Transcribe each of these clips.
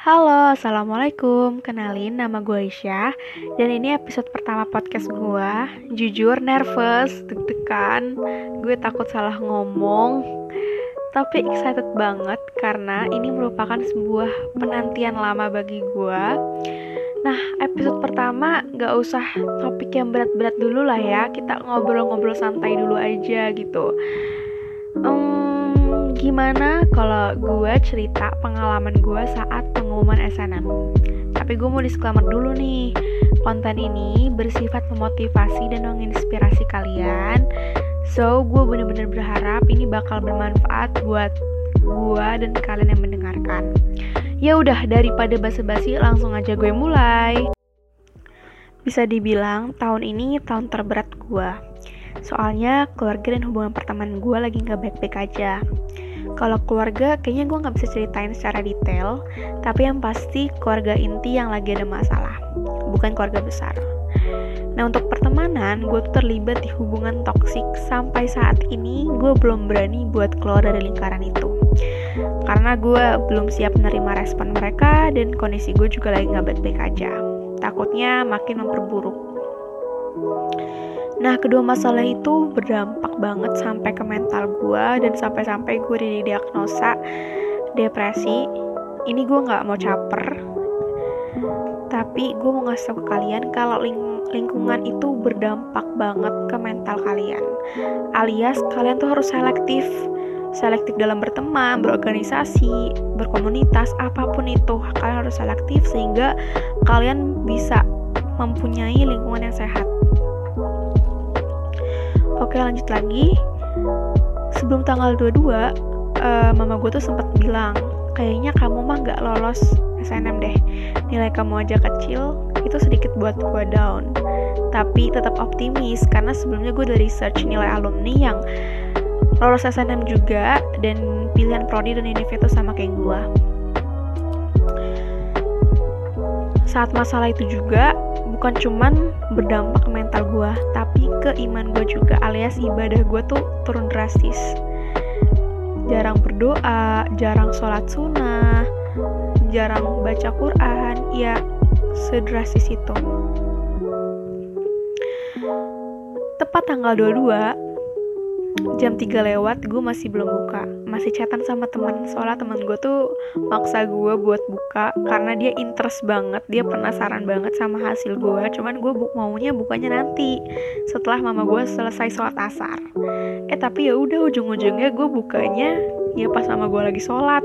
Halo, Assalamualaikum. Kenalin, nama gue Aisyah. Dan ini episode pertama podcast gue Jujur, nervous, deg-degan. Gue takut salah ngomong. Tapi excited banget Karena ini merupakan sebuah penantian lama bagi gue Nah, episode pertama gak usah topik yang berat-berat dulu lah ya. Kita ngobrol-ngobrol santai dulu aja gitu. Um, Gimana kalau gue cerita pengalaman gue saat pengumuman SNM. Tapi gue mau disclaimer dulu nih, konten ini bersifat memotivasi dan menginspirasi kalian. So, gue bener-bener berharap ini bakal bermanfaat buat gue dan kalian yang mendengarkan. Ya udah, daripada basa-basi, langsung aja gue mulai. Bisa dibilang tahun ini tahun terberat gue. Soalnya keluarga dan hubungan pertemanan gue lagi gak baik-baik aja. Kalau keluarga, kayaknya gue nggak bisa ceritain secara detail, tapi yang pasti keluarga inti yang lagi ada masalah, bukan keluarga besar. Nah untuk pertemanan, gue tuh terlibat di hubungan toksik sampai saat ini gue belum berani buat keluar dari lingkaran itu. Karena gue belum siap menerima respon mereka dan kondisi gue juga lagi nggak baik-baik aja. Takutnya makin memperburuk. Nah, kedua masalah itu berdampak banget sampai ke mental gue dan sampai-sampai gue didiagnosa depresi. Ini gue nggak mau caper, tapi gue mau ngasih tau ke kalian kalau ling lingkungan itu berdampak banget ke mental kalian. Alias kalian tuh harus selektif, selektif dalam berteman, berorganisasi, berkomunitas, apa pun itu kalian harus selektif sehingga kalian bisa mempunyai lingkungan yang sehat. Oke lanjut lagi. Sebelum tanggal 22 uh, eh, Mama gue tuh sempat bilang Kayaknya kamu mah gak lolos SNM deh. Nilai kamu aja kecil Itu sedikit buat gue down. Tapi tetap optimis Karena sebelumnya gue udah research nilai alumni yang Lolos SNM juga Dan pilihan prodi dan univ itu sama kayak gue Saat masalah itu juga bukan cuman berdampak ke mental gue tapi ke iman gue juga alias ibadah gue tuh turun drastis. Jarang berdoa jarang sholat sunnah jarang baca Quran ya sedrastis itu. Tepat tanggal 22 jam 3 lewat gue masih belum buka. Masih chatan sama temen soalnya temen gue tuh maksa gue buat buka karena dia interest banget dia penasaran banget sama hasil gue cuman gue bu maunya bukanya nanti setelah mama gue selesai sholat asar. Eh tapi ya udah ujung-ujungnya gue bukanya ya pas mama gue lagi sholat.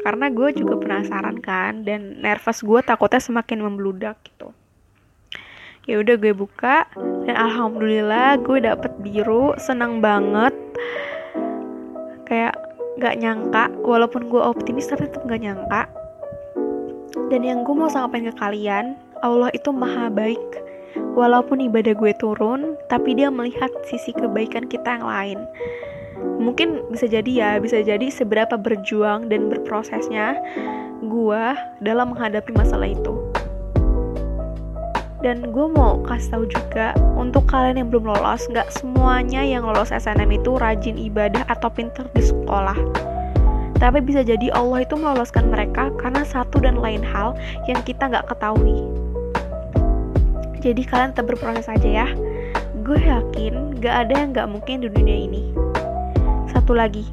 Karena gue juga penasaran kan dan nervous gue takutnya semakin membludak gitu ya udah gue buka dan alhamdulillah gue dapet biru senang banget. Kayak gak nyangka walaupun gue optimis tapi tetap gak nyangka. Dan yang gue mau sampaikan ke kalian Allah itu maha baik. Walaupun ibadah gue turun tapi dia melihat sisi kebaikan kita yang lain. Mungkin bisa jadi ya bisa jadi seberapa berjuang dan berprosesnya gue dalam menghadapi masalah itu dan gue mau kasih tahu juga untuk kalian yang belum lolos nggak semuanya yang lolos SNM itu rajin ibadah atau pinter di sekolah. Tapi bisa jadi Allah itu meloloskan mereka karena satu dan lain hal yang kita nggak ketahui. Jadi kalian tetap berproses aja ya. Gue yakin gak ada yang gak mungkin di dunia ini. Satu lagi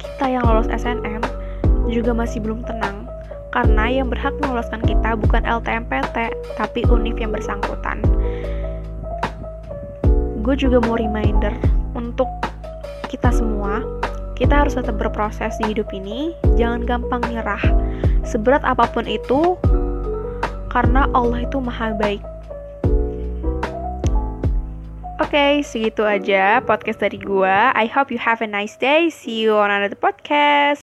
kita yang lolos SNM juga masih belum tenang karena yang berhak meloloskan kita bukan LTMPT, tapi UNIF yang bersangkutan. Gue juga mau reminder untuk kita semua, kita harus tetap berproses di hidup ini, jangan gampang nyerah. Seberat apa pun itu, karena Allah itu maha baik. Oke, okay, segitu aja podcast dari gue. I hope you have a nice day. See you on another podcast.